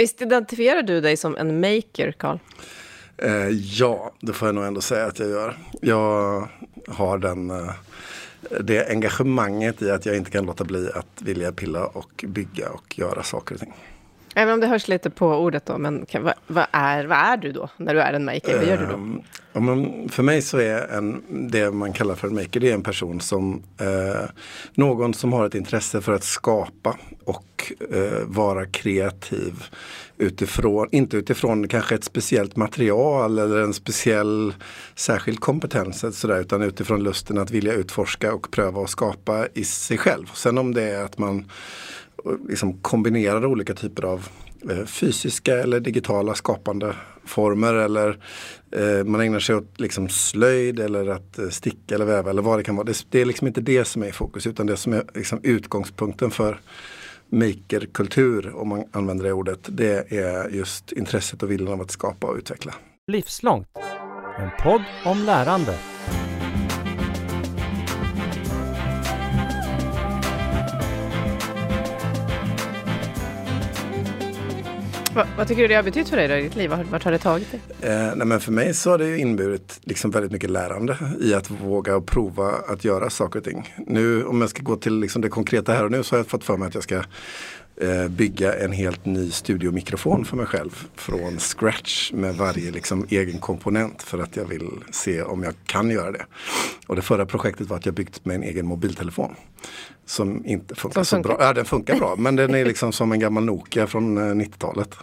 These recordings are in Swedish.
Visst identifierar du dig som en maker, Karl? Eh, ja, det får jag nog ändå säga att jag gör. Jag har den, eh, det engagemanget i att jag inte kan låta bli att vilja pilla och bygga och göra saker och ting. Även om det hörs lite på ordet då, men kan, vad, vad, är, vad är du då när du är en maker? Vad gör du då? Um, ja, men för mig så är en, det man kallar för en maker, det är en person som, eh, någon som har ett intresse för att skapa och eh, vara kreativ utifrån, inte utifrån kanske ett speciellt material eller en speciell särskild kompetens sådär, utan utifrån lusten att vilja utforska och pröva och skapa i sig själv. Sen om det är att man liksom kombinerar olika typer av eh, fysiska eller digitala skapande former eller eh, man ägnar sig åt liksom slöjd eller att eh, sticka eller väva eller vad det kan vara. Det, det, är liksom inte det som är i fokus utan det som är liksom utgångspunkten för makerkultur, om man använder det ordet, det är just intresset och viljan av att skapa och utveckla. Livslångt, en podd om lärande. Va, vad tycker du det har betytt för dig då, i ditt liv? Vart har det tagit dig? Eh, nej men för mig så har det inneburit liksom väldigt mycket lärande i att våga och prova att göra saker och ting. Nu om jag ska gå till liksom det konkreta här och nu så har jag fått för mig att jag ska eh, bygga en helt ny studiomikrofon för mig själv från scratch med varje liksom, egen komponent för att jag vill se om jag kan göra det. Och det förra projektet var att jag byggt med en egen mobiltelefon. Som inte funkar så bra. Ja, den funkar bra men den är liksom som en gammal Nokia från 90-talet.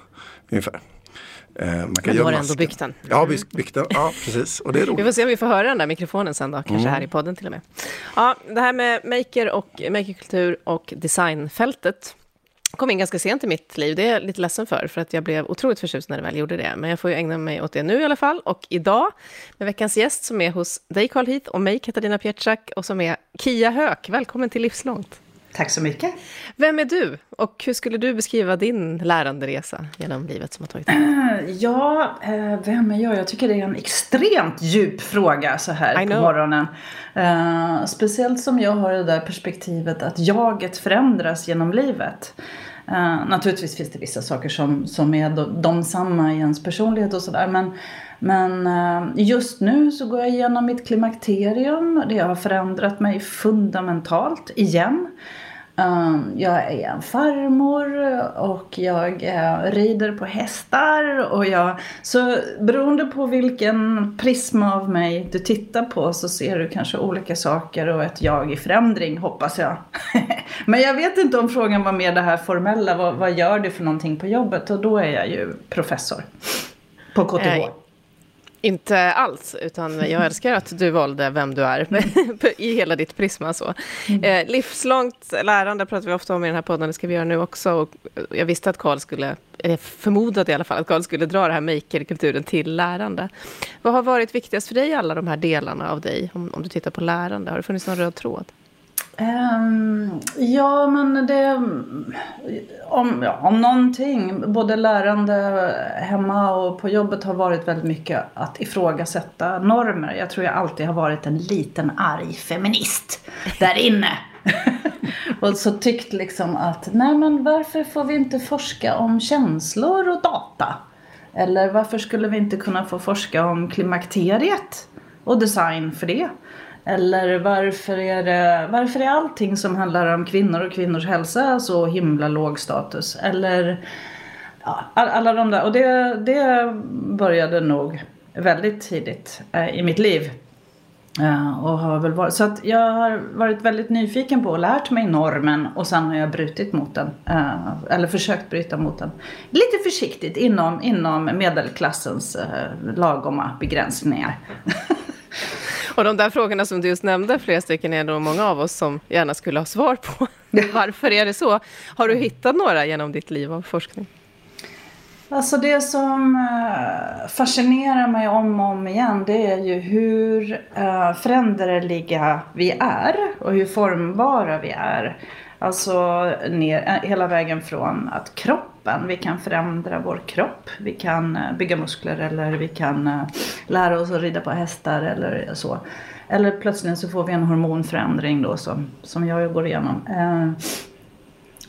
Ungefär. Eh, man kan Men du har ändå byggt den? Ja, byggt den. Ja, precis. Och det är roligt. Vi får se om vi får höra den där mikrofonen sen då, kanske mm. här i podden till och med. Ja, det här med maker och makerkultur och designfältet kom in ganska sent i mitt liv. Det är jag lite ledsen för, för att jag blev otroligt förtjust när det väl gjorde det. Men jag får ju ägna mig åt det nu i alla fall. Och idag med veckans gäst som är hos dig Carl Heath och mig Katarina Pietschak och som är Kia Höök. Välkommen till Livslångt. Tack så mycket. Vem är du och hur skulle du beskriva din läranderesa genom livet som har tagit dig? Ja, eh, vem är jag? Jag tycker det är en extremt djup fråga så här på morgonen. Uh, speciellt som jag har det där perspektivet att jaget förändras genom livet. Uh, naturligtvis finns det vissa saker som, som är de, de samma i ens personlighet och sådär. Men, men uh, just nu så går jag igenom mitt klimakterium. Det har förändrat mig fundamentalt igen. Um, jag är en farmor och jag uh, rider på hästar. Och jag, så beroende på vilken prisma av mig du tittar på så ser du kanske olika saker och ett jag i förändring hoppas jag. Men jag vet inte om frågan var mer det här formella. Vad, vad gör du för någonting på jobbet? Och då är jag ju professor på KTH. Inte alls, utan jag älskar att du valde vem du är i hela ditt prisma. Så. Mm. Eh, livslångt lärande pratar vi ofta om i den här podden, det ska vi göra nu också. Och jag visste att Karl skulle, eller förmodade i alla fall, att Karl skulle dra det här makerkulturen till lärande. Vad har varit viktigast för dig, alla de här delarna av dig, om, om du tittar på lärande? Har det funnits någon röd tråd? Um, ja, men det... Om, ja, om någonting, både lärande hemma och på jobbet har varit väldigt mycket att ifrågasätta normer. Jag tror jag alltid har varit en liten arg feminist där inne. och så tyckt liksom att, nej men varför får vi inte forska om känslor och data? Eller varför skulle vi inte kunna få forska om klimakteriet och design för det? Eller varför är, det, varför är allting som handlar om kvinnor och kvinnors hälsa så himla låg status? Eller ja, alla de där. Och det, det började nog väldigt tidigt eh, i mitt liv. Eh, och har väl varit, så att jag har varit väldigt nyfiken på och lärt mig normen och sen har jag brutit mot den. Eh, eller försökt bryta mot den. Lite försiktigt inom, inom medelklassens eh, lagoma begränsningar. Och de där frågorna som du just nämnde, flera stycken, är nog många av oss som gärna skulle ha svar på. Varför är det så? Har du hittat några genom ditt liv av forskning? Alltså det som eh, fascinerar mig om och om igen det är ju hur eh, föränderliga vi är och hur formbara vi är. Alltså ner, eh, hela vägen från att kroppen, vi kan förändra vår kropp. Vi kan eh, bygga muskler eller vi kan eh, lära oss att rida på hästar eller så. Eller plötsligt så får vi en hormonförändring då som, som jag går igenom.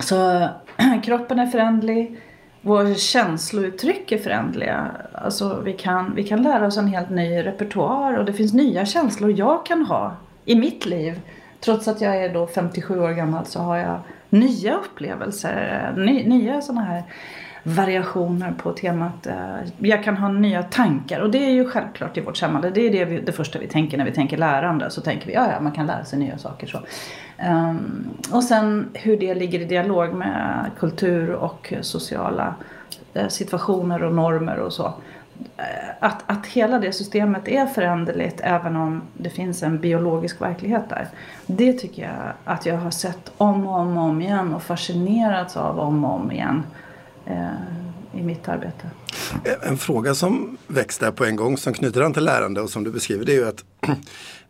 Så kroppen är förändlig. våra känslouttryck är föränderliga. Alltså vi kan, vi kan lära oss en helt ny repertoar och det finns nya känslor jag kan ha i mitt liv. Trots att jag är då 57 år gammal så har jag nya upplevelser, eh, ny, nya sådana här variationer på temat. Eh, jag kan ha nya tankar och det är ju självklart i vårt samhälle. Det är det, vi, det första vi tänker när vi tänker lärande. Så tänker vi ja, ja man kan lära sig nya saker. Så. Um, och sen hur det ligger i dialog med kultur och sociala eh, situationer och normer och så. Att, att hela det systemet är föränderligt även om det finns en biologisk verklighet där. Det tycker jag att jag har sett om och om, och om igen och fascinerats av om och om igen eh, i mitt arbete. En fråga som väcks där på en gång som knyter an till lärande och som du beskriver det är ju att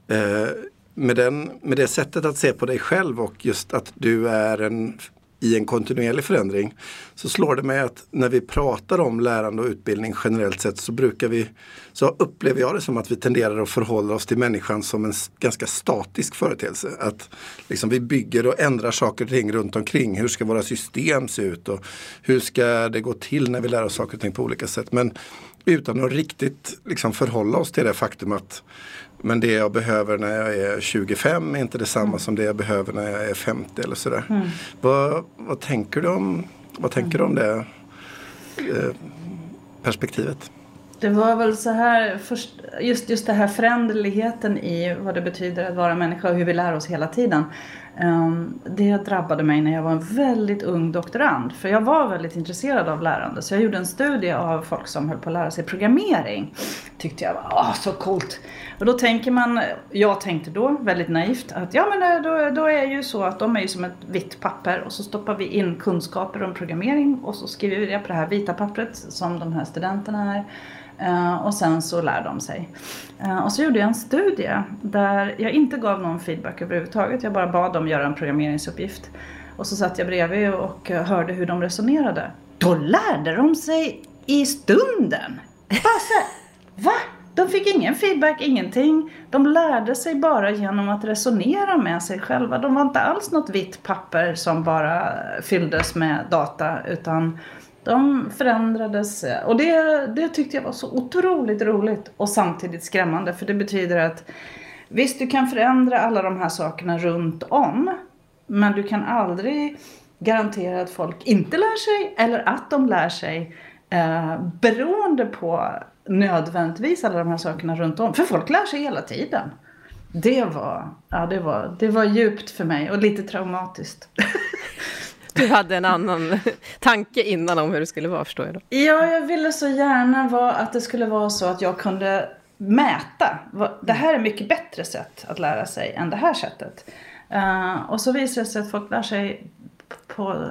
eh, med, den, med det sättet att se på dig själv och just att du är en, i en kontinuerlig förändring så slår det mig att när vi pratar om lärande och utbildning generellt sett så brukar vi, så upplever jag det som att vi tenderar att förhålla oss till människan som en ganska statisk företeelse. Att liksom vi bygger och ändrar saker och ting runt omkring. Hur ska våra system se ut och hur ska det gå till när vi lär oss saker och ting på olika sätt. Men utan att riktigt liksom förhålla oss till det faktum att men det jag behöver när jag är 25 är inte detsamma mm. som det jag behöver när jag är 50 eller sådär. Mm. Vad, vad tänker du om, vad tänker du om det eh, perspektivet? Det var väl så här, först, just, just det här föränderligheten i vad det betyder att vara människa och hur vi lär oss hela tiden. Ehm, det drabbade mig när jag var en väldigt ung doktorand. För jag var väldigt intresserad av lärande. Så jag gjorde en studie av folk som höll på att lära sig programmering. Tyckte jag var åh, så coolt. Och då tänker man, jag tänkte då väldigt naivt att ja men eh, då, då är ju så att de är ju som ett vitt papper och så stoppar vi in kunskaper om programmering och så skriver vi det på det här vita pappret som de här studenterna är. Eh, och sen så lär de sig. Eh, och så gjorde jag en studie där jag inte gav någon feedback överhuvudtaget. Jag bara bad dem göra en programmeringsuppgift. Och så satt jag bredvid och eh, hörde hur de resonerade. Då lärde de sig i stunden! Va? De fick ingen feedback, ingenting. De lärde sig bara genom att resonera med sig själva. De var inte alls något vitt papper som bara fylldes med data utan de förändrades och det, det tyckte jag var så otroligt roligt och samtidigt skrämmande för det betyder att visst du kan förändra alla de här sakerna runt om men du kan aldrig garantera att folk inte lär sig eller att de lär sig eh, beroende på nödvändigtvis alla de här sakerna runt om. För folk lär sig hela tiden. Det var, ja, det var, det var djupt för mig och lite traumatiskt. Du hade en annan tanke innan om hur det skulle vara, förstår jag då. Ja, jag ville så gärna vara att det skulle vara så att jag kunde mäta. Det här är mycket bättre sätt att lära sig än det här sättet. Uh, och så visar det sig att folk lär sig på,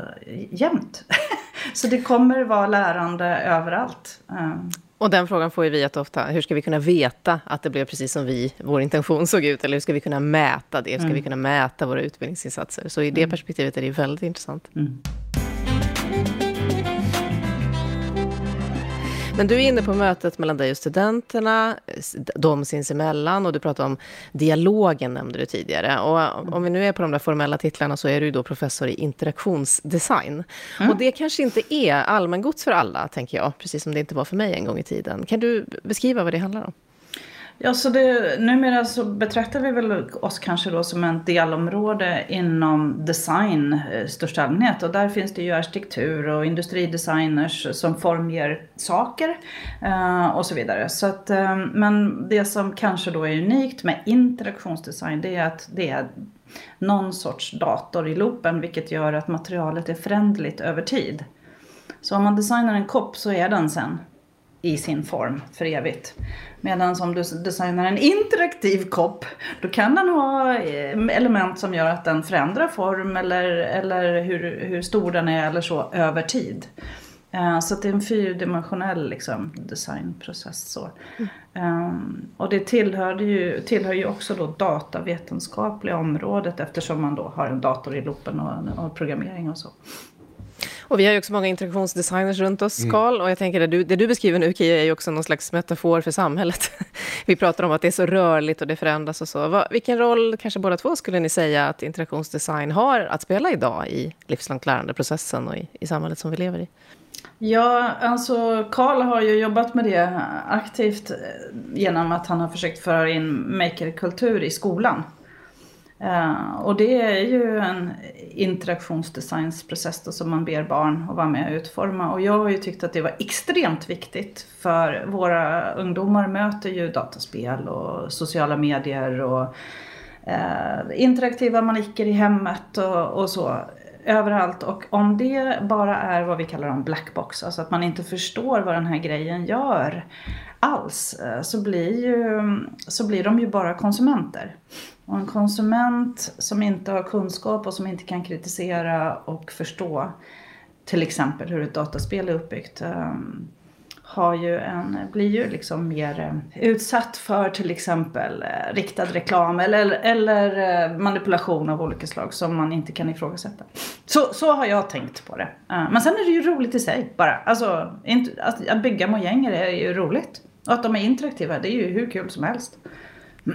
jämt. så det kommer vara lärande överallt. Uh. Och den frågan får ju vi ofta. Hur ska vi kunna veta att det blev precis som vi, vår intention såg ut? Eller hur ska vi kunna mäta det? Hur ska mm. vi kunna mäta våra utbildningsinsatser? Så i det mm. perspektivet är det väldigt intressant. Mm. Men du är inne på mötet mellan dig och studenterna, de sinsemellan och du pratar om dialogen nämnde du tidigare. Och om vi nu är på de där formella titlarna så är du då professor i interaktionsdesign. Mm. Och det kanske inte är allmängods för alla, tänker jag, precis som det inte var för mig en gång i tiden. Kan du beskriva vad det handlar om? Ja, så det, numera så betraktar vi väl oss kanske då som ett delområde inom design i största allmänhet. Och där finns det ju arkitektur och industridesigners som formger saker eh, och så vidare. Så att, eh, men det som kanske då är unikt med interaktionsdesign det är att det är någon sorts dator i loopen vilket gör att materialet är förändligt över tid. Så om man designar en kopp så är den sen i sin form för evigt. Medan om du designar en interaktiv kopp, då kan den ha eh, element som gör att den förändrar form eller, eller hur, hur stor den är eller så över tid. Eh, så det är en fyrdimensionell liksom, designprocess. Så. Mm. Um, och det tillhör ju, tillhör ju också då datavetenskapliga området eftersom man då har en dator i loopen och, och programmering och så. Och vi har ju också många interaktionsdesigners runt oss, mm. Karl. Mm. Och jag tänker det du, det du beskriver nu, Kia, är ju också någon slags metafor för samhället. vi pratar om att det är så rörligt och det förändras och så. Vad, vilken roll, kanske båda två, skulle ni säga att interaktionsdesign har att spela idag i livslångt lärande-processen och i, i samhället som vi lever i? Ja, alltså Karl har ju jobbat med det aktivt eh, genom att han har försökt föra in makerkultur i skolan. Uh, och det är ju en interaktionsdesignsprocess som man ber barn att vara med och utforma. Och jag har ju tyckt att det var extremt viktigt för våra ungdomar möter ju dataspel och sociala medier och uh, interaktiva manicker i hemmet och, och så överallt och om det bara är vad vi kallar en blackbox, alltså att man inte förstår vad den här grejen gör alls, eh, så blir, ju, så blir de ju bara konsumenter. Och en konsument som inte har kunskap och som inte kan kritisera och förstå till exempel hur ett dataspel är uppbyggt ehm, har ju en, blir ju liksom mer eh, utsatt för till exempel eh, riktad reklam eller, eller eh, manipulation av olika slag som man inte kan ifrågasätta. Så, så har jag tänkt på det. Men sen är det ju roligt i sig bara. Alltså, att bygga mojänger är ju roligt. Och att de är interaktiva, det är ju hur kul som helst.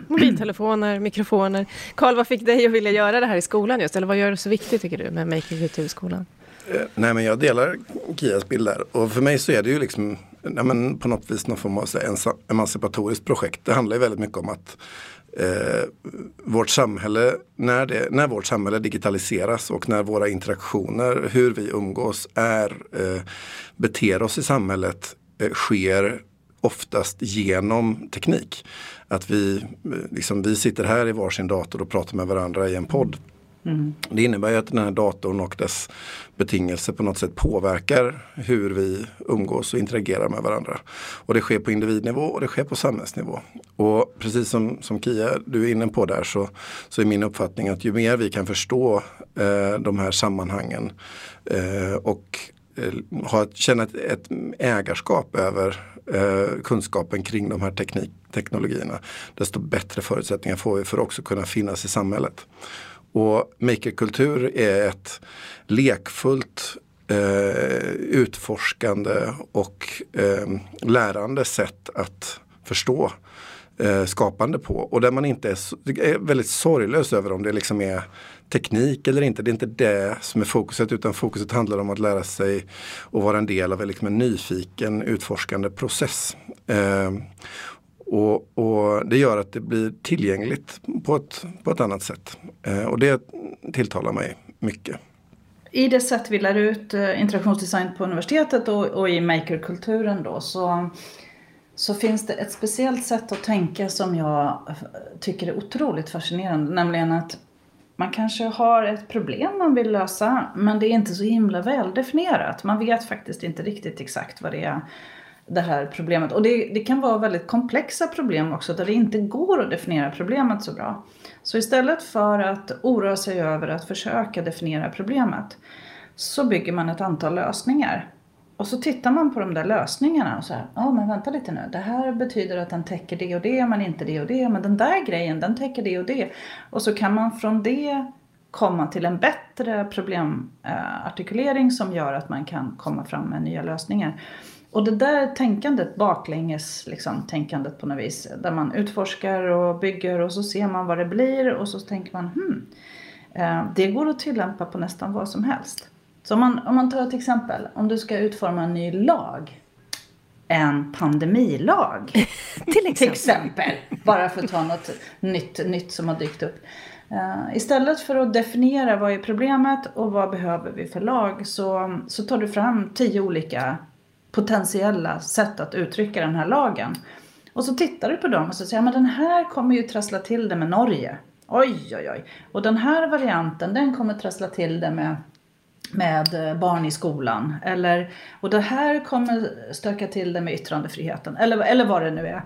Mobiltelefoner, mikrofoner. Karl, vad fick dig att vilja göra det här i skolan just? Eller vad gör det så viktigt tycker du med Making skolan? Eh, nej men jag delar Kias bild där. Och för mig så är det ju liksom nej, men på något vis någon form av emancipatoriskt projekt. Det handlar ju väldigt mycket om att eh, vårt samhälle, när, det, när vårt samhälle digitaliseras och när våra interaktioner, hur vi umgås, är, eh, beter oss i samhället, eh, sker oftast genom teknik. Att vi, eh, liksom, vi sitter här i varsin dator och pratar med varandra i en podd. Mm. Det innebär ju att den här datorn och dess betingelser på något sätt påverkar hur vi umgås och interagerar med varandra. Och det sker på individnivå och det sker på samhällsnivå. Och precis som, som Kia, du är inne på där så, så är min uppfattning att ju mer vi kan förstå eh, de här sammanhangen eh, och eh, ha, känna ett, ett ägarskap över eh, kunskapen kring de här teknik, teknologierna, desto bättre förutsättningar får vi för att också kunna finnas i samhället. Och makerkultur är ett lekfullt eh, utforskande och eh, lärande sätt att förstå eh, skapande på. Och där man inte är, är, väldigt sorglös över om det liksom är teknik eller inte. Det är inte det som är fokuset utan fokuset handlar om att lära sig och vara en del av liksom en nyfiken utforskande process. Eh, och, och, det gör att det blir tillgängligt på ett, på ett annat sätt. Eh, och det tilltalar mig mycket. I det sätt vi lär ut eh, interaktionsdesign på universitetet och, och i makerkulturen då så, så finns det ett speciellt sätt att tänka som jag eh, tycker är otroligt fascinerande. Nämligen att man kanske har ett problem man vill lösa men det är inte så himla väldefinierat. Man vet faktiskt inte riktigt exakt vad det är det här problemet. Och det, det, kan vara väldigt komplexa problem också där det inte går att definiera problemet så bra. Så istället för att oroa sig över att försöka definiera problemet så bygger man ett antal lösningar. Och så tittar man på de där lösningarna och så här, ja men vänta lite nu, det här betyder att den täcker det och det men inte det och det, men den där grejen den täcker det och det. Och så kan man från det komma till en bättre problemartikulering som gör att man kan komma fram med nya lösningar. Och det där tänkandet, baklänges liksom, tänkandet på något vis, där man utforskar och bygger och så ser man vad det blir och så tänker man hmm, eh, det går att tillämpa på nästan vad som helst. Så om man, om man tar ett exempel, om du ska utforma en ny lag, en pandemilag till, exempel. till exempel, bara för att ta något nytt, nytt som har dykt upp. Uh, istället för att definiera vad är problemet och vad behöver vi för lag så, så tar du fram tio olika potentiella sätt att uttrycka den här lagen. Och så tittar du på dem och så säger men den här kommer ju trassla till det med Norge. Oj, oj, oj. Och den här varianten, den kommer trassla till det med med eh, barn i skolan. Eller, och det här kommer stöka till det med yttrandefriheten. Eller, eller vad det nu är.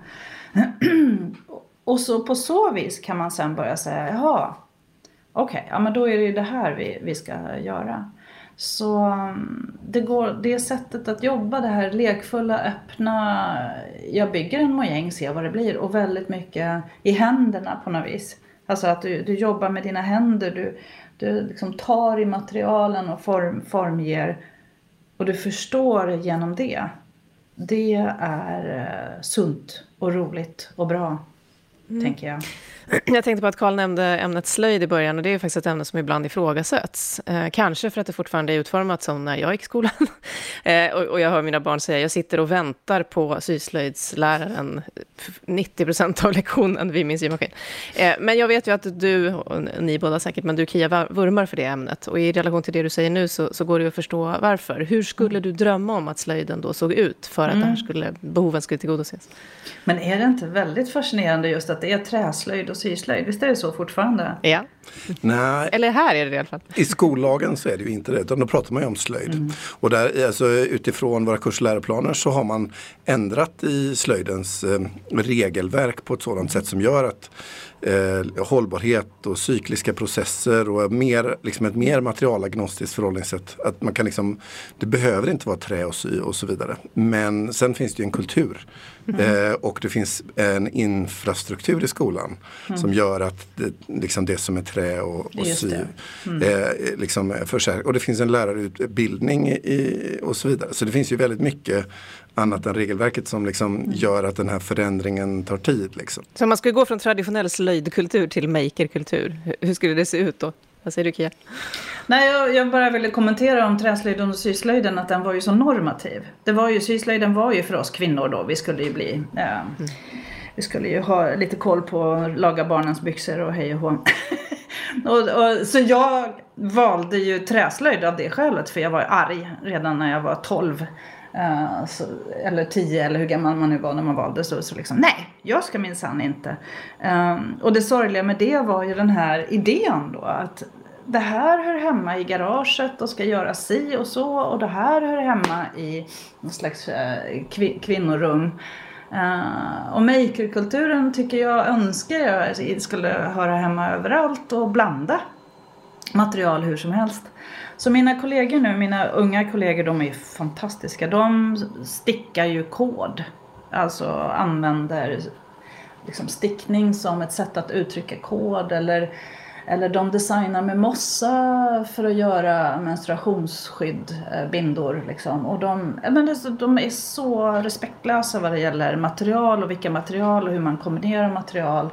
och så på så vis kan man sen börja säga, jaha, okej, okay, ja men då är det ju det här vi, vi ska göra. Så mm, det, går, det sättet att jobba, det här lekfulla, öppna, jag bygger en mojäng, ser vad det blir och väldigt mycket i händerna på något vis. Alltså att du, du jobbar med dina händer, du, du liksom tar i materialen och form, formger och du förstår genom det. Det är eh, sunt och roligt och bra. mm. tänker jag. Jag tänkte på att Karl nämnde ämnet slöjd i början och det är faktiskt ett ämne som ibland ifrågasätts. Eh, kanske för att det fortfarande är utformat som när jag gick i skolan. eh, och, och, jag hör mina barn säga, jag sitter och väntar på syslöjdsläraren 90 procent av lektionen vid min symaskin. Eh, men jag vet ju att du, och ni båda säkert, men du Kia vurmar för det ämnet. Och i relation till det du säger nu så, så går det att förstå varför. Hur skulle du drömma om att slöjden då såg ut för att mm. här skulle, behoven skulle tillgodoses? Men är det inte väldigt fascinerande just att det är träslöjd och syslöjd? Visst är det så fortfarande? Ja. Nej. Eller här är det i alla fall. I skollagen så är det ju inte det, utan då pratar man ju om slöjd. Mm. Och där, alltså, utifrån våra kursläroplaner så har man ändrat i slöjdens eh, regelverk på ett sådant sätt som gör att eh, hållbarhet och cykliska processer och mer, liksom ett mer materialagnostiskt förhållningssätt. Att man kan liksom, det behöver inte vara trä och sy och så vidare. Men sen finns det ju en kultur. Mm. Eh, och det finns en infrastruktur i skolan mm. som gör att det, liksom det som är trä och, och sy mm. eh, liksom förstärks. Och det finns en lärarutbildning i, och så vidare. Så det finns ju väldigt mycket annat än regelverket som liksom mm. gör att den här förändringen tar tid. Liksom. Så om man skulle gå från traditionell slöjdkultur till makerkultur, hur skulle det se ut då? Vad säger du Kia? Nej, jag, jag, bara ville kommentera om träslöjden och syslöjden att den var ju så normativ. Det var ju, syslöjden var ju för oss kvinnor då, vi skulle ju bli eh, mm. Vi skulle ju ha lite koll på att laga barnens byxor och hej och hå. och, och, så jag valde ju träslöjd av det skälet för jag var arg redan när jag var 12. Uh, så, eller tio, eller hur gammal man nu var när man valde så, så liksom nej, jag ska minsann inte. Um, och det sorgliga med det var ju den här idén då att det här hör hemma i garaget och ska göra si och så och det här hör hemma i någon slags eh, uh, kvin kvinnorum. Uh, och makerkulturen tycker jag önskar jag skulle höra hemma överallt och blanda material hur som helst. Så mina kollegor nu, mina unga kollegor, de är fantastiska. De stickar ju kod. Alltså använder liksom stickning som ett sätt att uttrycka kod eller, eller de designar med mossa för att göra menstruationsskydd, eh, bindor liksom. Och de, men de är så respektlösa vad det gäller material och vilka material och hur man kombinerar material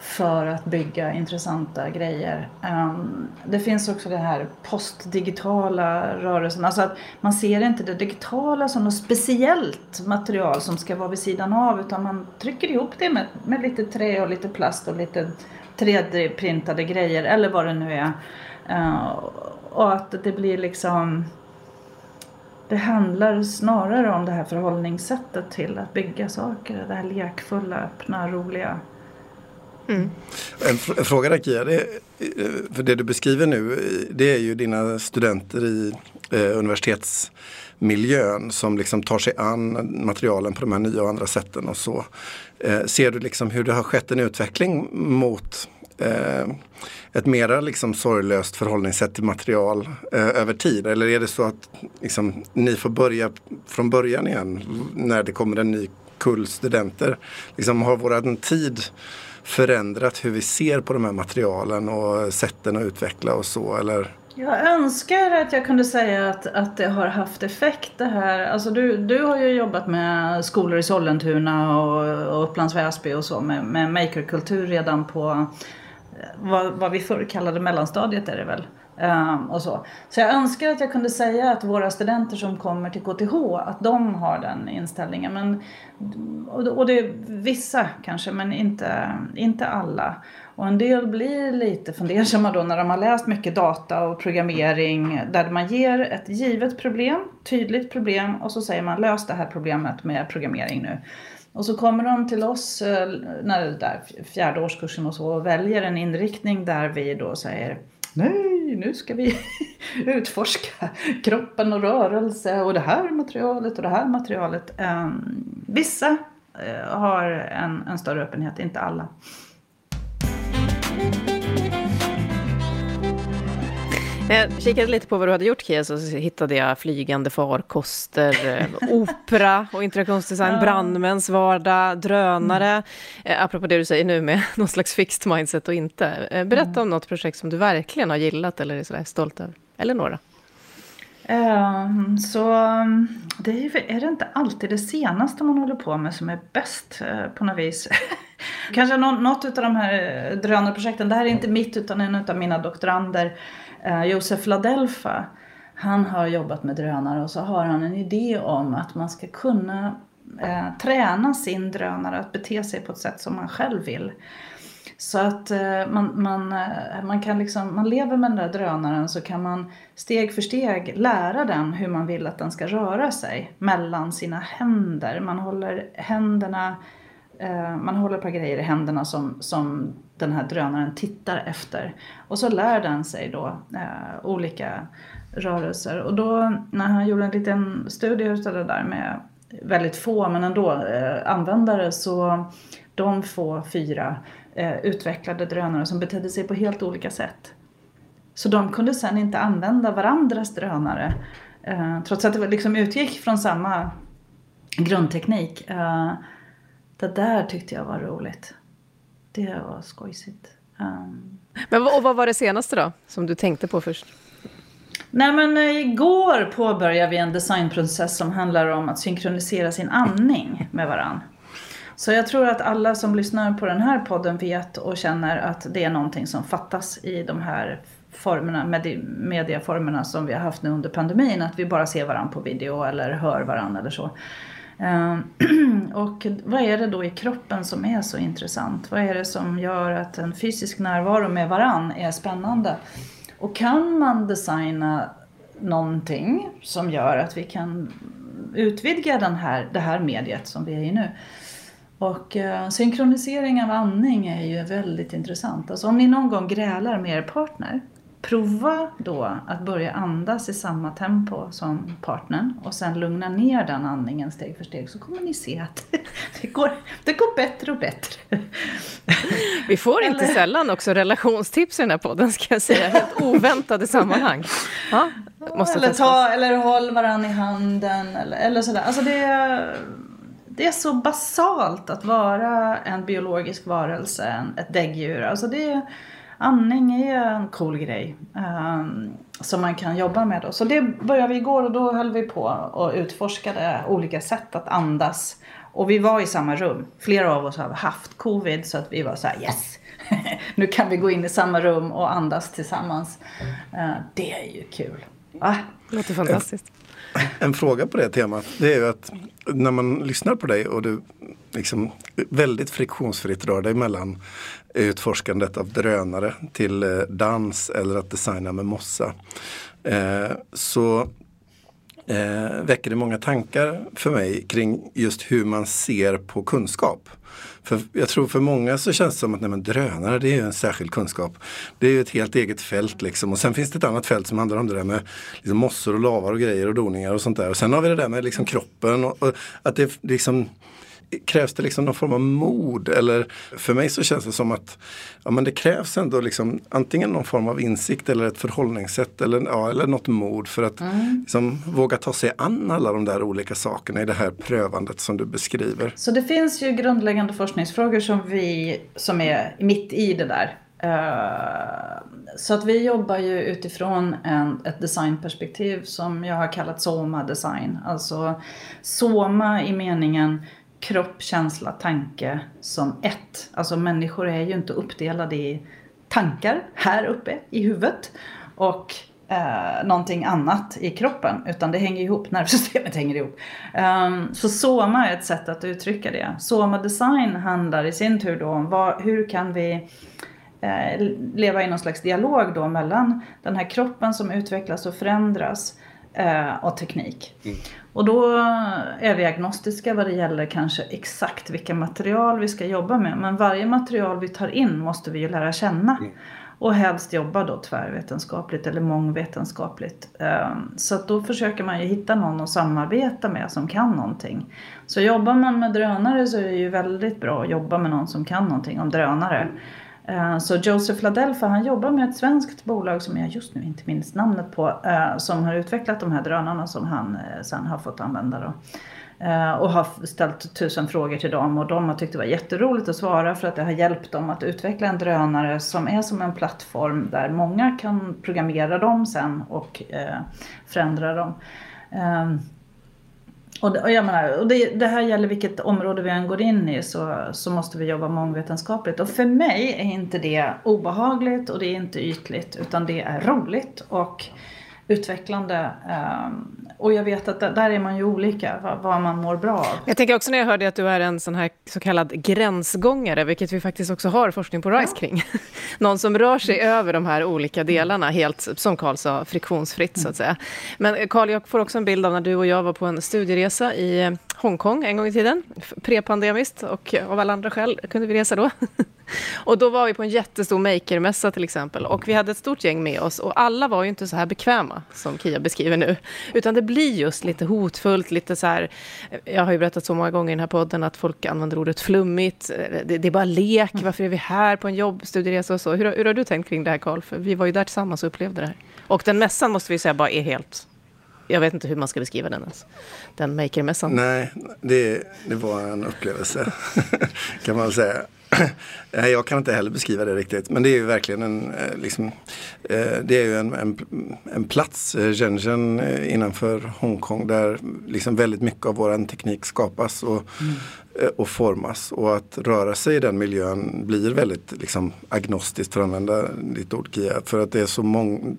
för att bygga intressanta grejer. Ehm, det finns också den här postdigitala rörelsen. Alltså att man ser inte det digitala som något speciellt material som ska vara vid sidan av utan man trycker ihop det med, med lite trä och lite plast och lite 3D-printade grejer eller vad det nu är. Ehm, och att det blir liksom det handlar snarare om det här förhållningssättet till att bygga saker. Det här lekfulla, öppna, roliga. Mm. En, en, fråga där Kia, det, för det du beskriver nu det är ju dina studenter i eh, universitetsmiljön som liksom tar sig an materialen på de här nya och andra sätten och så. Eh, ser du liksom hur det har skett en utveckling mot eh, ett mera liksom sorglöst förhållningssätt till material eh, över tid? Eller är det så att liksom, ni får börja från början igen när det kommer en ny kull studenter? Liksom, har våran tid förändrat hur vi ser på de här materialen och sätten att utveckla och så? Eller? Jag önskar att jag kunde säga att, att det har haft effekt det här. Alltså du, du har ju jobbat med skolor i Sollentuna och, och Upplands Väsby och så med, med makerkultur redan på eh, vad, vad vi förr kallade mellanstadiet är det väl? Um, och så. så jag önskar att jag kunde säga att våra studenter som kommer till KTH, att de har den inställningen. Men, och, och det är vissa kanske, men inte, inte alla. Och en del blir lite fundersamma då när de har läst mycket data och programmering där man ger ett givet problem, tydligt problem och så säger man lös det här problemet med programmering nu. Och så kommer de till oss eh, när det där fjärde årskursen och så och väljer en inriktning där vi då säger nej, nu ska vi utforska kroppen och rörelse och det här materialet och det här materialet. Ehm, vissa eh, har en, en större öppenhet, inte alla jag kikade lite på vad du hade gjort Kia så hittade jag flygande farkoster, eh, opera och interaktionsdesign, ja. brandmäns vardag, drönare. Mm. Eh, apropå det du säger nu med någon slags fixed mindset och inte. Eh, berätta mm. om något projekt som du verkligen har gillat eller är sådär stolt över. Eller några. Um, så det är, är, det inte alltid det senaste man håller på med som är bäst på något vis. Kanske något av de här drönarprojekten, det här är inte mitt utan en av mina doktorander, eh, Eh, Josef Ladelfa. Han har jobbat med drönare och så har han en idé om att man ska kunna eh, träna sin drönare att bete sig på ett sätt som man själv vill. Så att eh, man, man, eh, man kan liksom, man lever med den där drönaren så kan man steg för steg lära den hur man vill att den ska röra sig mellan sina händer. Man håller händerna, eh, man håller ett par grejer i händerna som, som den här drönaren tittar efter. Och så lär den sig då eh, olika rörelser. Och då när han gjorde en liten studie av det där med väldigt få men ändå eh, användare så de få fyra eh, utvecklade drönare som betedde sig på helt olika sätt. Så de kunde sen inte använda varandras drönare eh, trots att det liksom utgick från samma grundteknik. Eh, det där tyckte jag var roligt. Det var skojsigt. Um, men och vad var det senaste då, som du tänkte på först? Nej men eh, igår påbörjade vi en designprocess som handlar om att synkronisera sin andning med varann. Så jag tror att alla som lyssnar på den här podden vet och känner att det är någonting som fattas i de här formerna, med mediaformerna som vi har haft nu under pandemin. Att vi bara ser varandra på video eller hör varandra eller så. Ehm, och vad är det då i kroppen som är så intressant? Vad är det som gör att en fysisk närvaro med varann är spännande? Och kan man designa någonting som gör att vi kan utvidga den här, det här mediet som vi är i nu och eh, synkronisering av andning är ju väldigt intressant. Alltså om ni någon gång grälar med er partner, prova då att börja andas i samma tempo som partnern och sen lugna ner den andningen steg för steg så kommer ni se att det går, det går bättre och bättre. Vi får inte eller... sällan också relationstips i den här podden ska jag säga, helt oväntade sammanhang. Ja, måste eller, ta, eller håll varandra i handen eller, eller sådär. Alltså det det är så basalt att vara en biologisk varelse, ett däggdjur. Alltså det, andning är en cool grej um, som man kan jobba med. Då. Så det började vi igår och då höll vi på och utforskade olika sätt att andas. Och vi var i samma rum. Flera av oss har haft covid så att vi var så här yes! nu kan vi gå in i samma rum och andas tillsammans. Uh, det är ju kul. Va? Det låter fantastiskt. En fråga på det temat, det är ju att när man lyssnar på dig och du liksom väldigt friktionsfritt rör dig mellan utforskandet av drönare till eh, dans eller att designa med mossa. Eh, så eh, väcker det många tankar för mig kring just hur man ser på kunskap. För jag tror för många så känns det som att nej, men drönare det är en särskild kunskap. Det är ett helt eget fält liksom. Och sen finns det ett annat fält som handlar om det där med liksom, mossor och lavar och grejer och doningar och sånt där. Och sen har vi det där med liksom, kroppen och, och att det liksom krävs det liksom någon form av mod? Eller för mig så känns det som att ja, men det krävs ändå liksom, antingen någon form av insikt eller ett förhållningssätt eller, ja, eller något mod för att mm. liksom, våga ta sig an alla de där olika sakerna i det här prövandet som du beskriver. Så det finns ju grundläggande forskningsfrågor som vi som är mitt i det där. Uh, så att vi jobbar ju utifrån en, ett designperspektiv som jag har kallat SOMA design. Alltså SOMA i meningen kropp, känsla, tanke som ett. Alltså människor är ju inte uppdelade i tankar här uppe i huvudet och eh, någonting annat i kroppen utan det hänger ihop, nervsystemet hänger ihop. Um, så Soma är ett sätt att uttrycka det. Soma design handlar i sin tur då om vad, hur kan vi eh, leva i någon slags dialog då mellan den här kroppen som utvecklas och förändras eh, och teknik. Mm. Och då är vi agnostiska vad det gäller kanske exakt vilka material vi ska jobba med. Men varje material vi tar in måste vi ju lära känna. Mm. Och helst jobba då tvärvetenskapligt eller mångvetenskapligt. Ehm, så att då försöker man ju hitta någon att samarbeta med som kan någonting. Så jobbar man med drönare så är det ju väldigt bra att jobba med någon som kan någonting om drönare. Eh, så Joseph Ladelfa han jobbar med ett svenskt bolag som jag just nu inte minns namnet på. Eh, som har utvecklat de här drönarna som han eh, sen har fått använda. Då. Och har ställt tusen frågor till dem och de har tyckt det var jätteroligt att svara för att det har hjälpt dem att utveckla en drönare som är som en plattform där många kan programmera dem sen och förändra dem. Ehm, och, det, och jag menar, och det, det, här gäller vilket område vi än går in i så, så måste vi jobba mångvetenskapligt. Och för mig är inte det obehagligt och det är inte ytligt utan det är roligt och utvecklande. Um, och jag vet att där är man ju olika, vad, vad, man mår bra av. Jag tänker också när jag hörde att du är en sån här så kallad gränsgångare, vilket vi faktiskt också har forskning på RISE ja. kring. Någon som rör sig mm. över de här olika delarna, helt, som Karl sa, friktionsfritt mm. så att säga. Men Karl, jag får också en bild av när du och jag var på en studieresa i Hongkong en gång i tiden, prepandemiskt, och av alla andra skäl kunde vi resa då. Och då var vi på en jättestor makermässa till exempel och vi hade ett stort gäng med oss och alla var ju inte så här bekväma som Kia beskriver nu. Utan det blir just lite hotfullt, lite så här, jag har ju berättat så många gånger i den här podden att folk använder ordet flummigt, det, det är bara lek, mm. varför är vi här på en jobbstudieresa och så. Hur, hur har du tänkt kring det här Karl? För vi var ju där tillsammans och upplevde det här. Och den mässan måste vi säga bara är helt jag vet inte hur man ska beskriva den ens. Den makermässan. Nej, det, det var en upplevelse kan man säga. Nej, jag kan inte heller beskriva det riktigt. Men det är ju verkligen en, eh, liksom, eh, det är ju en, en, en plats, eh, Shenzhen innanför Hongkong där liksom väldigt mycket av vår teknik skapas och, mm. och formas. Och att röra sig i den miljön blir väldigt liksom, agnostiskt för att använda ditt ord Kia. För att det är så många,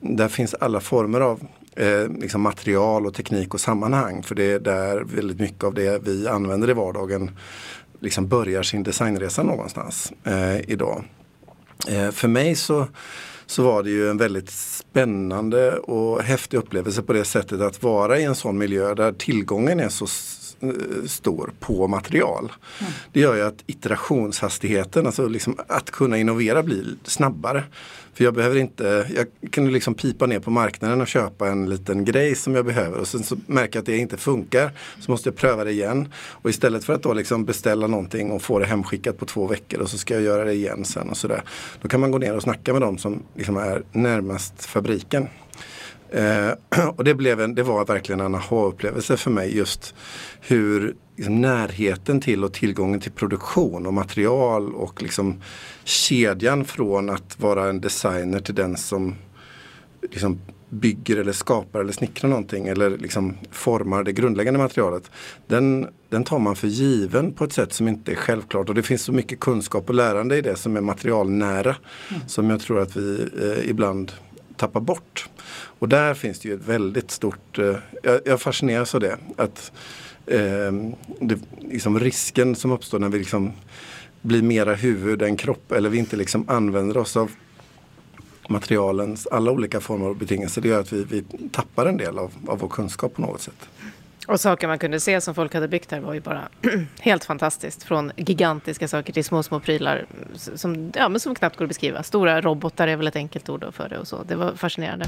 där finns alla former av eh, liksom material och teknik och sammanhang. För det är där väldigt mycket av det vi använder i vardagen liksom börjar sin designresa någonstans eh, idag. Eh, för mig så, så var det ju en väldigt spännande och häftig upplevelse på det sättet att vara i en sån miljö där tillgången är så Eh, står stor på material. Mm. Det gör ju att iterationshastigheten, alltså liksom att kunna innovera blir snabbare. För jag behöver inte, jag kan liksom pipa ner på marknaden och köpa en liten grej som jag behöver och sen så märker jag att det inte funkar. Så måste jag pröva det igen. Och istället för att då liksom beställa någonting och få det hemskickat på två veckor och så ska jag göra det igen sen och sådär. Då kan man gå ner och snacka med dem som liksom är närmast fabriken. Eh, och det, blev en, det var verkligen en aha-upplevelse för mig just hur liksom, närheten till och tillgången till produktion och material och liksom, kedjan från att vara en designer till den som liksom, bygger eller skapar eller snickrar någonting eller liksom formar det grundläggande materialet. Den, den tar man för given på ett sätt som inte är självklart och det finns så mycket kunskap och lärande i det som är materialnära mm. som jag tror att vi eh, ibland tappar bort. Och där finns det ju ett väldigt stort, eh, jag, jag fascineras av det. Att eh, det, liksom risken som uppstår när vi liksom blir mera huvud än kropp eller vi inte liksom använder oss av materialens alla olika former och betingelser. Det gör att vi, vi tappar en del av, av vår kunskap på något sätt. Och saker man kunde se som folk hade byggt här var ju bara helt fantastiskt. Från gigantiska saker till små, små prylar som, ja, men som knappt går att beskriva. Stora robotar är väl ett enkelt ord för det och så. Det var fascinerande.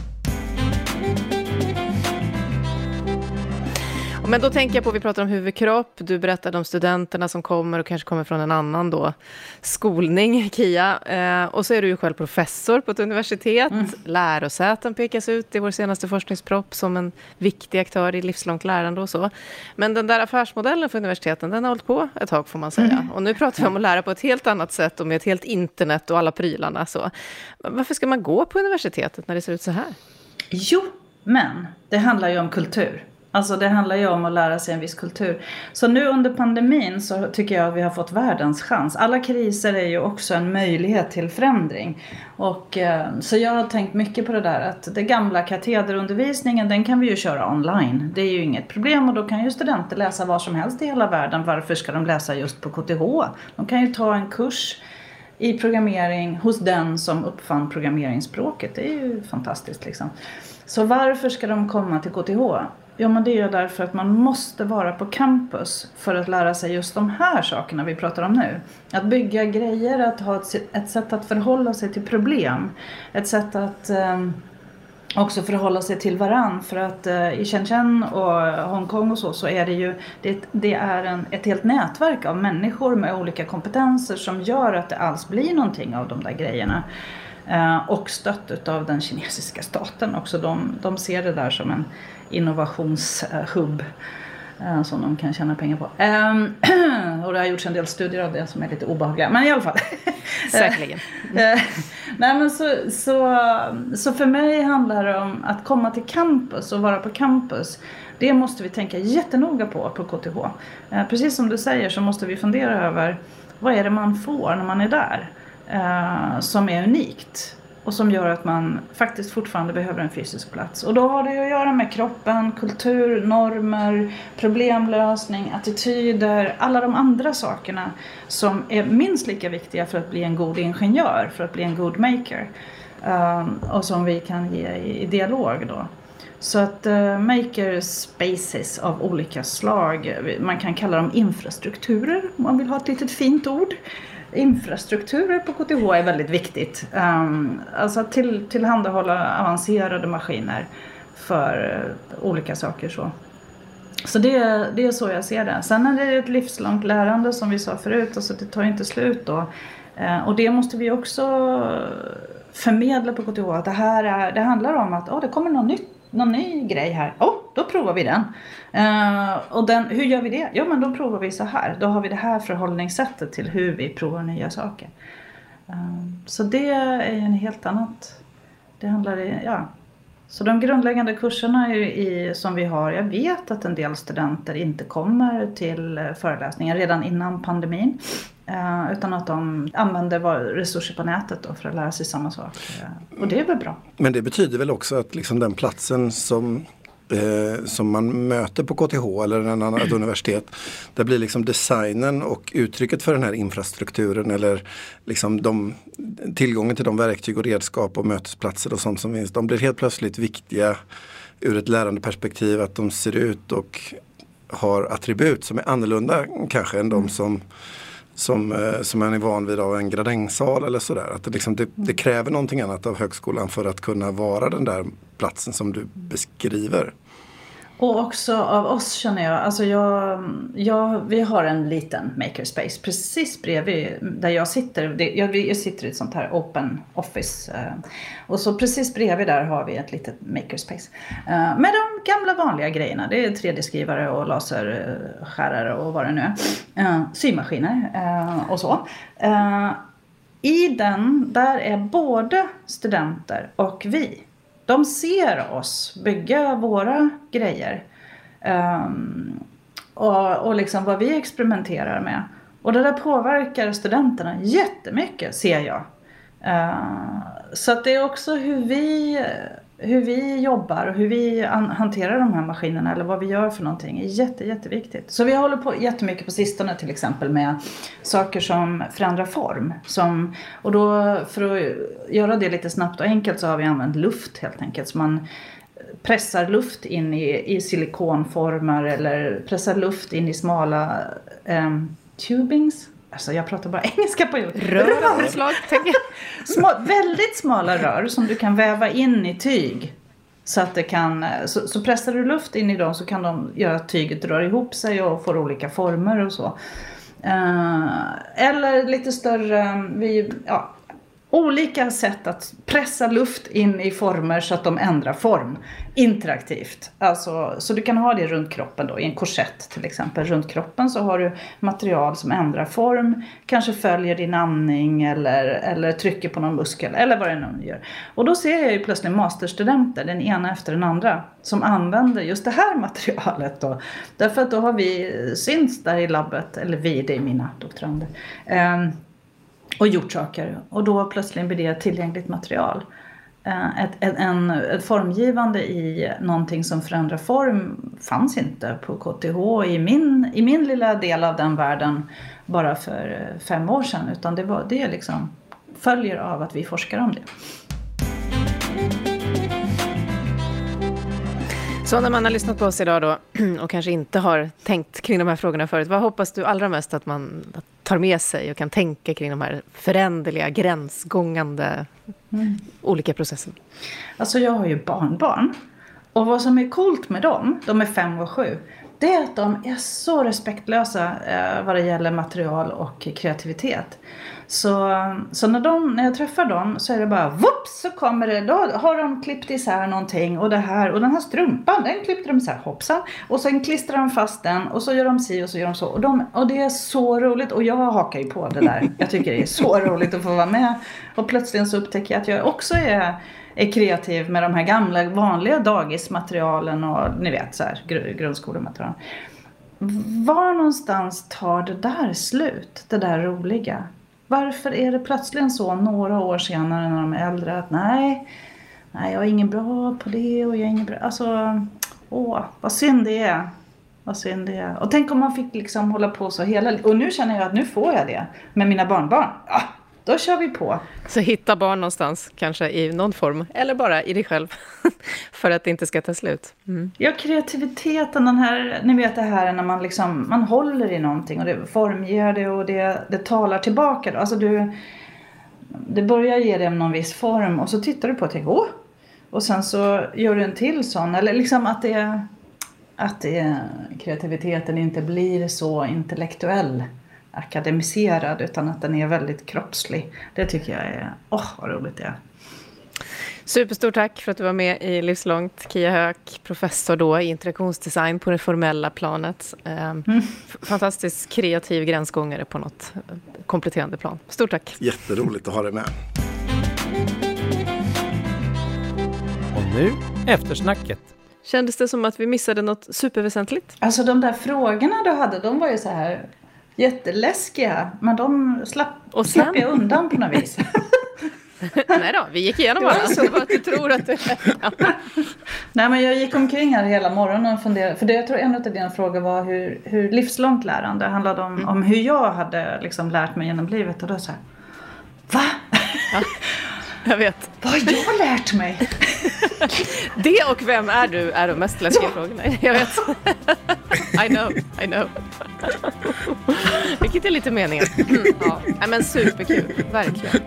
Men då tänker jag på, vi pratar om huvudkropp, du berättade om studenterna som kommer och kanske kommer från en annan då skolning, KIA. Eh, och så är du ju själv professor på ett universitet. Mm. Lärosäten pekas ut i vår senaste forskningspropp som en viktig aktör i livslångt lärande och så. Men den där affärsmodellen för universiteten, den har hållit på ett tag får man säga. Mm. Och nu pratar vi om att lära på ett helt annat sätt och med ett helt internet och alla prylarna. Så. Varför ska man gå på universitetet när det ser ut så här? Jo, men det handlar ju om kultur. Alltså det handlar ju om att lära sig en viss kultur. Så nu under pandemin så tycker jag att vi har fått världens chans. Alla kriser är ju också en möjlighet till förändring. Och, eh, så jag har tänkt mycket på det där att den gamla katederundervisningen den kan vi ju köra online. Det är ju inget problem och då kan ju studenter läsa var som helst i hela världen. Varför ska de läsa just på KTH? De kan ju ta en kurs i programmering hos den som uppfann programmeringsspråket. Det är ju fantastiskt liksom. Så varför ska de komma till KTH? Ja men det är därför att man måste vara på campus för att lära sig just de här sakerna vi pratar om nu. Att bygga grejer, att ha ett, ett sätt att förhålla sig till problem. Ett sätt att eh, också förhålla sig till varann. För att eh, i Shenzhen och Hongkong och så, så är det ju det, det är en, ett helt nätverk av människor med olika kompetenser som gör att det alls blir någonting av de där grejerna. Eh, och stött av den kinesiska staten också. De, de ser det där som en innovationshubb eh, som de kan tjäna pengar på. Ehm, och det har gjorts en del studier av det som är lite obehagliga. Men i alla fall. Säkerligen. Eh, nej, men så, så, så för mig handlar det om att komma till campus och vara på campus. Det måste vi tänka jättenoga på på KTH. Eh, precis som du säger så måste vi fundera över vad är det man får när man är där som är unikt och som gör att man faktiskt fortfarande behöver en fysisk plats. Och då har det att göra med kroppen, kultur, normer, problemlösning, attityder, alla de andra sakerna som är minst lika viktiga för att bli en god ingenjör, för att bli en god maker. Um, och som vi kan ge i, i dialog då. Så att uh, maker spaces av olika slag, man kan kalla dem infrastrukturer om man vill ha ett litet fint ord infrastrukturer på KTH är väldigt viktigt. Ehm, alltså att till, tillhandahålla avancerade maskiner för eh, olika saker. Så, så det, det är så jag ser det. Sen är det ett livslångt lärande som vi sa förut, alltså det tar inte slut då. Ehm, och det måste vi också förmedla på KTH, att det här är, det handlar om att oh, det kommer något nytt någon ny grej här. Oh, då provar vi den. Uh, och den, hur gör vi det? Ja, men då provar vi så här. Då har vi det här förhållningssättet till hur vi provar nya saker. Uh, så det är en helt annat. Det handlar ja. Så de grundläggande kurserna i, som vi har, jag vet att en del studenter inte kommer till eh, föreläsningar redan innan pandemin. Eh, utan att de använder resurser på nätet då för att lära sig samma sak. Eh, och det är väl bra. Men det betyder väl också att liksom den platsen som eh, som man möter på KTH eller en annan, ett universitet. Där blir liksom designen och uttrycket för den här infrastrukturen eller liksom de, tillgången till de verktyg och redskap och mötesplatser och sånt som finns. De blir helt plötsligt viktiga ur ett lärandeperspektiv att de ser ut och har attribut som är annorlunda kanske än de som som, eh, som man är van vid av en gradängsal eller sådär. Att det, liksom, det, det, kräver någonting annat av högskolan för att kunna vara den där platsen som du beskriver. Och också av oss känner jag, alltså jag, jag, vi har en liten makerspace precis bredvid där jag sitter. Det, jag, jag, sitter i ett sånt här open office. Eh, och så precis bredvid där har vi ett litet makerspace. Eh, med de gamla vanliga grejerna. Det är 3D-skrivare och laserskärare och vad det nu är. Eh, symaskiner och så. I den, där är både studenter och vi. De ser oss bygga våra grejer. Um, och, och liksom vad vi experimenterar med. Och det där påverkar studenterna jättemycket ser jag. Uh, så att det är också hur vi hur vi jobbar och hur vi hanterar de här maskinerna eller vad vi gör för någonting är jätte, jätteviktigt. Så vi håller på jättemycket på sistone till exempel med saker som förändrar form. Som, och då för att göra det lite snabbt och enkelt så har vi använt luft helt enkelt. Så man pressar luft in i, i silikonformar eller pressar luft in i smala eh, tubings Alltså jag pratar bara engelska på jord. Rör slag, tänker Små, Väldigt smala rör som du kan väva in i tyg. Så, att det kan, så, så pressar du luft in i dem så kan de göra att tyget rör ihop sig och får olika former och så. Uh, eller lite större, vi, ja, olika sätt att pressa luft in i former så att de ändrar form interaktivt. Alltså, så du kan ha det runt kroppen då, i en korsett till exempel. Runt kroppen så har du material som ändrar form, kanske följer din andning eller, eller trycker på någon muskel eller vad det nu gör. Och då ser jag ju plötsligt masterstudenter, den ena efter den andra, som använder just det här materialet då. Därför att då har vi synts där i labbet, eller vi, det är mina doktorander. Um, och gjort saker. Och då plötsligt blir det tillgängligt material. Eh, ett, ett, en, ett formgivande i någonting som förändrar form fanns inte på KTH i min, i min lilla del av den världen bara för eh, fem år sedan. Utan det, var, det liksom följer av att vi forskar om det. Så när man har lyssnat på oss idag då och kanske inte har tänkt kring de här frågorna förut, vad hoppas du allra mest att man tar med sig och kan tänka kring de här föränderliga, gränsgångande mm. olika processerna? Alltså jag har ju barnbarn. Och vad som är coolt med dem, de är fem och sju, det är att de är så respektlösa eh, vad det gäller material och kreativitet. Så, så när, de, när jag träffar dem så är det bara whoops så kommer det, då har de klippt isär någonting och det här och den här strumpan den klippte de isär, hoppsan. Och sen klistrar de fast den och så gör de si och så gör de så. Och, de, och det är så roligt och jag hakar ju på det där. Jag tycker det är så roligt att få vara med. Och plötsligt så upptäcker jag att jag också är är kreativ med de här gamla vanliga dagismaterialen och ni vet så här grundskolematerial. Var någonstans tar det där slut? Det där roliga? Varför är det plötsligen så några år senare när de är äldre att nej, nej jag är ingen bra på det och jag är ingen bra. Alltså, åh, vad synd det är. Vad synd det är. Och tänk om man fick liksom hålla på så hela Och nu känner jag att nu får jag det med mina barnbarn. Ah, då kör vi på. Så hitta barn någonstans, kanske i någon form, eller bara i dig själv, för att det inte ska ta slut. Mm. Ja, kreativiteten, den här, ni vet det här när man liksom, man håller i någonting och det formger det och det, det talar tillbaka. Alltså du, det börjar ge det någon viss form och så tittar du på det och tänker åh! Och sen så gör du en till sån, eller liksom att det, att det, kreativiteten inte blir så intellektuell akademiserad utan att den är väldigt kroppslig. Det tycker jag är, åh oh, vad roligt det är. Superstort tack för att du var med i Livslångt. Kia Höök, professor då i interaktionsdesign på det formella planet. Ehm, mm. Fantastiskt kreativ gränsgångare på något eh, kompletterande plan. Stort tack! Jätteroligt att ha dig med. Och nu eftersnacket. Kändes det som att vi missade något superväsentligt? Alltså de där frågorna du hade, de var ju så här jätteläskiga. Men de slapp, och sen... slapp jag undan på något vis. Nej då, vi gick igenom alla. Så att du tror att du... Nej, men jag gick omkring här hela morgonen och funderade. För det, jag tror en av dina frågor var hur, hur livslångt lärande handlade om, mm. om hur jag hade liksom lärt mig genom livet. Och då så här, va? Ja, jag vet. Vad har jag lärt mig? det och vem är du är de mest läskiga ja. frågorna. Jag vet. I know, I know. Vilket är lite meningen. Mm, ja. men superkul, verkligen.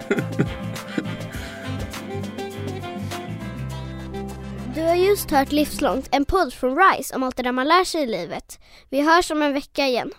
Du har just hört Livslångt, en podd från RISE om allt det där man lär sig i livet. Vi hörs om en vecka igen.